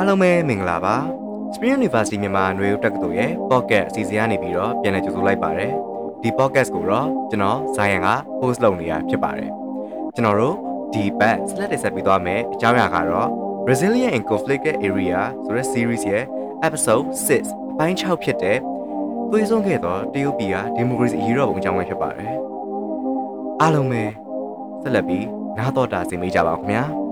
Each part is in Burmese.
အားလုံးပဲမင်္ဂလာပါ Spring University မြန်မာຫນွေဦးတက္ကသိုလ်ရဲ့ podcast အစီအစဉ်ကနေပြီးတော့ပြန်လည်ကြိုဆိုလိုက်ပါတယ်ဒီ podcast ကိုတော့ကျွန်တော်ဇာယန်က host လုပ်နေတာဖြစ်ပါတယ်ကျွန်တော်တို့ဒီပတ် select ဆက်ပြီးသွားမယ်အကြောင်းအရာကတော့ Resilient in Conflicted Area ဆိုတဲ့ series ရဲ့ episode 6အပိုင်း6ဖြစ်တဲ့သွေးဆုံးခဲ့သောတရုတ်ပြည်ကဒီမိုကရေစီအရေးတော်ပုံအကြောင်းပဲဖြစ်ပါတယ်အားလုံးပဲဆက်လက်ပြီးနားတော်တာဆင်မိကြပါဦးခင်ဗျာ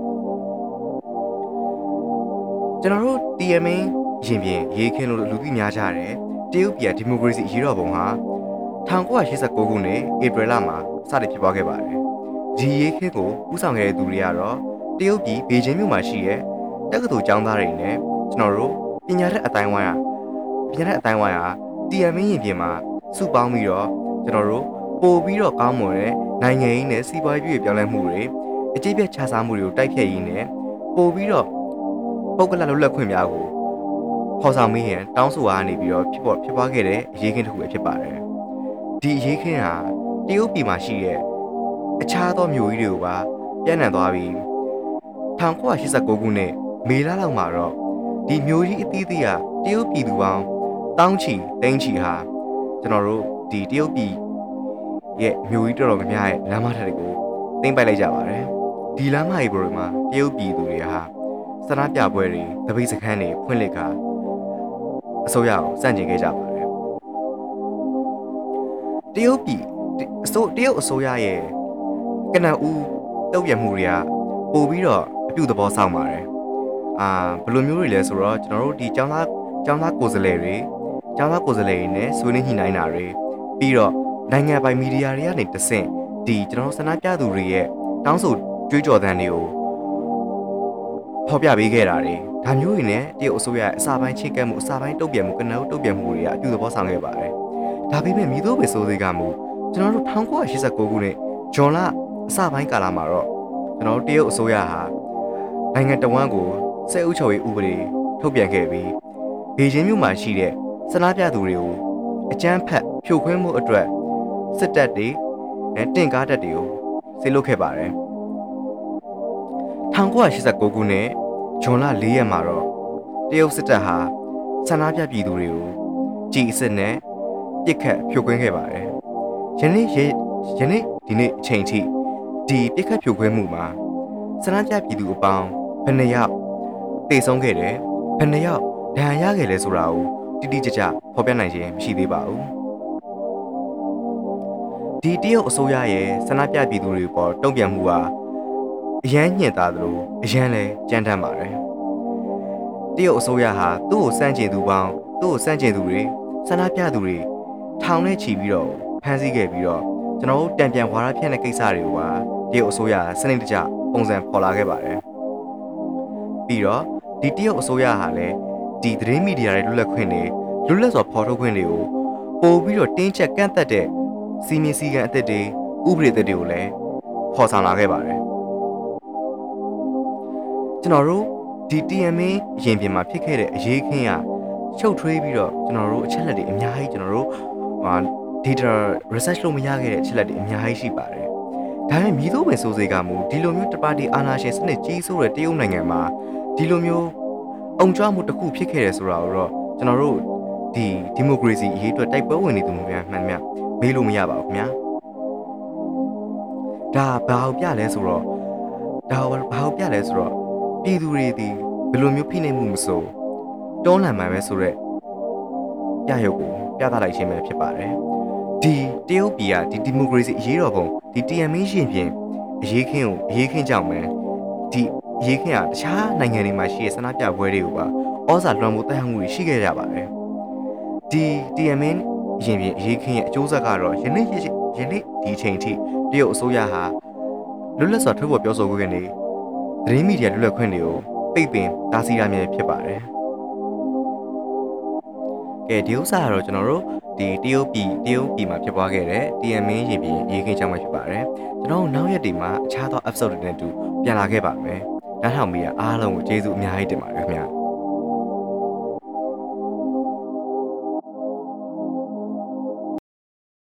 ကျွန်တော်တို့ TMA ရင်ပြင်ရေးခင်းလို့လူသိများကြတယ်တရုတ်ပြည်ဒီမိုကရေစီအရေးတော်ပုံဟာ1989ခုနှစ်ဧပြီလမှာစတင်ဖြစ်ပွားခဲ့ပါတယ်ဒီရေးခင်းကိုဦးဆောင်ခဲ့တဲ့သူတွေကတော့တရုတ်ပြည်ဘေကျင်းမြို့မှာရှိတဲ့တက္ကသိုလ်ကျောင်းသားတွေနဲ့ကျွန်တော်တို့ပညာတတ်အတိုင်းဝိုင်းဟာပညာတတ်အတိုင်းဝိုင်းဟာ TMA ရင်ပြင်မှာစုပေါင်းပြီးတော့ကျွန်တော်တို့ပို့ပြီးတော့ကောင်းမွန်တဲ့နိုင်ငံရေးနဲ့စီးပွားရေးပြည်ပြောင်းလဲမှုတွေအကျိပြတ်ခြားစားမှုတွေကိုတိုက်ဖျက်ရင်းနဲ့ပို့ပြီးတော့ ပုဂ္ဂလလွတ်လပ်ခွင့်များကိုခေါ်ဆောင်မိရင်တောင်းဆိုအားနေပြီးတော့ဖြစ်ပေါ်ဖြစ်ပွားခဲ့တဲ့အရေးခင်းတစ်ခုပဲဖြစ်ပါတယ်။ဒီအရေးခင်းဟာတရုတ်ပြည်မှာရှိတဲ့အခြားသောမြို့ကြီးတွေကိုပါပြန့်နှံ့သွားပြီး1989ခုနှစ်မေလလောက်မှာတော့ဒီမြို့ကြီးအသီးသီးဟာတရုတ်ပြည်သူပေါင်းတောင်းချီတိန်းချီဟာကျွန်တော်တို့ဒီတရုတ်ပြည်ရဲ့မြို့ကြီးတော်တော်များများရဲ့လမ်းမထက်တွေကိုသိမ့်ပိုက်လိုက်ကြပါတယ်။ဒီလမ်းမကြီးပေါ်မှာတရုတ်ပြည်သူတွေဟာ ဆန္ဒပြပွဲတွေတပိတ်စခန်းတွေဖွင့်လှစ်ကအစိုးရကိုစန့်ကျင်ခဲ့ကြပါတယ်တရုတ်ပြည်အစိုးတရုတ်အစိုးရရဲ့ကနဦးတုံ့ပြန်မှုတွေကပို့ပြီးတော့အပြုသဘောဆောင်ပါတယ်အာဘယ်လိုမျိုးတွေလဲဆိုတော့ကျွန်တော်တို့ဒီចောင်းသားចောင်းသားကိုယ်စားလှယ်တွေចောင်းသားကိုယ်စားလှယ်တွေနဲ့ဆွေးနွေးညှိနှိုင်းတာတွေပြီးတော့နိုင်ငံပိုင်မီဒီယာတွေကနေတဆင့်ဒီကျွန်တော်ဆန္ဒပြသူတွေရဲ့တောင်းဆိုကြွေးကြော်သံတွေကို ဖော်ပြပေးခဲ့တာတွေဒါမျိုးတွေနဲ့တရုတ်အစိုးရအစာပိုင်းချိတ်ကပ်မှုအစာပိုင်းတုံ့ပြန်မှုကနအုပ်တုံ့ပြန်မှုတွေကအပြုသဘောဆောင်ခဲ့ပါတယ်။ဒါပေမဲ့မိတို့ပဲစိုးသေးကမှုကျွန်တော်တို့1989ခုနှစ်ဂျွန်လအစာပိုင်းကာလမှာတော့ကျွန်တော်တို့တရုတ်အစိုးရဟာနိုင်ငံတော်ဝန်ကိုစစ်အုပ်ချုပ်ရေးဥပဒေထုတ်ပြန်ခဲ့ပြီးဘေကျင်းမြို့မှာရှိတဲ့ဆန္ဒပြသူတွေကိုအကြမ်းဖက်ဖြိုခွင်းမှုအတွက်စစ်တပ်တွေနဲ့တင့်ကားတပ်တွေကိုဆေးလုပ်ခဲ့ပါတယ်။ 1989ခုနှစ်ဂျွန်လ4ရက်မှာတော့တရုတ်စစ်တပ်ဟာဆန္ဒပြပြည်သူတွေကိုကြည်အစ်စ်နဲ့ပြစ်ခတ်ဖြိုခွင်းခဲ့ပါတယ်။ယနေ့ယနေ့ဒီနေ့အချိန်ထိဒီပြစ်ခတ်ဖြိုခွင်းမှုမှာဆန္ဒပြပြည်သူအပေါင်းဘယ်နှယောက်တေဆုံးခဲ့တယ်ဘယ်နှယောက်ဒဏ်ရာရခဲ့လဲဆိုတာကိုတိတိကျကျဖော်ပြနိုင်ခြင်းမရှိသေးပါဘူး။ဒီတရုတ်အစိုးရရဲ့ဆန္ဒပြပြည်သူတွေပေါ်တုံ့ပြန်မှုဟာ အရန်ညှင့်သားသလိုအရန်လဲကြမ်းတမ်းပါတယ်တရုတ်အစိုးရဟာသူ့ကိုစန့်ကျင်သူပေါင်းသူ့ကိုစန့်ကျင်သူတွေဆန္ဒပြသူတွေထောင်နဲ့ချီပြီးတော့ဖမ်းဆီးခဲ့ပြီးတော့ကျွန်တော်တို့တံပြန်ဝါရဖြန့်တဲ့ကိစ္စတွေကိုပါတရုတ်အစိုးရစနစ်တကျပုံစံဖော်လာခဲ့ပါတယ်ပြီးတော့ဒီတရုတ်အစိုးရဟာလည်းဒီသတင်းမီဒီယာတွေလွတ်လပ်ခွင့်တွေလွတ်လပ်စွာဖော်ထုတ်ခွင့်တွေကိုပို့ပြီးတော့တင်းကျပ်ကန့်သက်တဲ့စီမင်းစည်းကမ်းအသစ်တွေဥပဒေသစ်တွေကိုလည်းဖော်ဆောင်လာခဲ့ပါတယ် ကျွန်တော်တို့ဒီ TMA ရင်ပြင်မှာဖြစ်ခဲ့တဲ့အရေးခင်းကချုပ်ထွေးပြီးတော့ကျွန်တော်တို့အချက်လက်တွေအများကြီးကျွန်တော်တို့ဟာ data research လုပ်မရခဲ့တဲ့အချက်လက်တွေအများကြီးရှိပါတယ်။ဒါပေမဲ့မြည်သို့ပဲစိုးစေကမူဒီလိုမျိုးတပါတီအာဏာရှင်စနစ်ကြီးစိုးတဲ့တရုတ်နိုင်ငံမှာဒီလိုမျိုးအုံကြွမှုတစ်ခုဖြစ်ခဲ့တယ်ဆိုတာကိုတော့ကျွန်တော်တို့ဒီဒီမိုကရေစီအရေးအတွက်တိုက်ပွဲဝင်နေသူများမှန်မှန်မေးလို့မရပါဘူးခင်ဗျာ။ဒါဘာကိုပြလဲဆိုတော့ဒါဘာကိုပြလဲဆိုတော့ ပြည်သူတွေဒီဘယ်လိုမျိုးဖိနှိပ်မှုမဆိုတွန်းလှန်မှန်ပဲဆိုတော့ပြရုပ်ကိုပြသလိုက်ခြင်းပဲဖြစ်ပါတယ်ဒီတရုတ်ပြည်ကဒီဒီမိုကရေစီအရေးတော်ပုံဒီ TMA ရှင်ပြင်အရေးခင်းကိုအရေးခင်းကြောင့်ပဲဒီအရေးခင်းကတခြားနိုင်ငံတွေမှာရှိတဲ့ဆန္ဒပြပွဲတွေကိုပါဩဇာလွှမ်းမိုးတိုက်ဟမှုတွေရှိခဲ့ကြပါတယ်ဒီ TMA ရင်ပြင်အရေးခင်းရဲ့အကျိုးဆက်ကတော့ယနေ့ယနေ့ဒီအချိန်ထိတရုတ်အစိုးရဟာလွတ်လပ်စွာထုတ်ဖော်ပြောဆိုခွင့်နေ သတင်းမီဒီယာလွတ်လပ်ခွင့်တွေကိုပိတ်ပင်တားဆီးရမည်ဖြစ်ပါတယ်။ကဲဒီဥစ္စာကတော့ကျွန်တော်တို့ဒီတရုတ်ပြည်တရုတ်ပြည်မှာဖြစ်ပွားခဲ့တဲ့ TMA ရေပြည်ရေးခင်းကြောင်းပဲဖြစ်ပါတယ်။ကျွန်တော်တို့နောက်ရက်တွေမှာအခြားသော episode တွေနဲ့တူပြန်လာခဲ့ပါမယ်။နားထောင်မိတာအားလုံးကိုကျေးဇူးအများကြီးတင်ပါတယ်ခင်ဗျာ။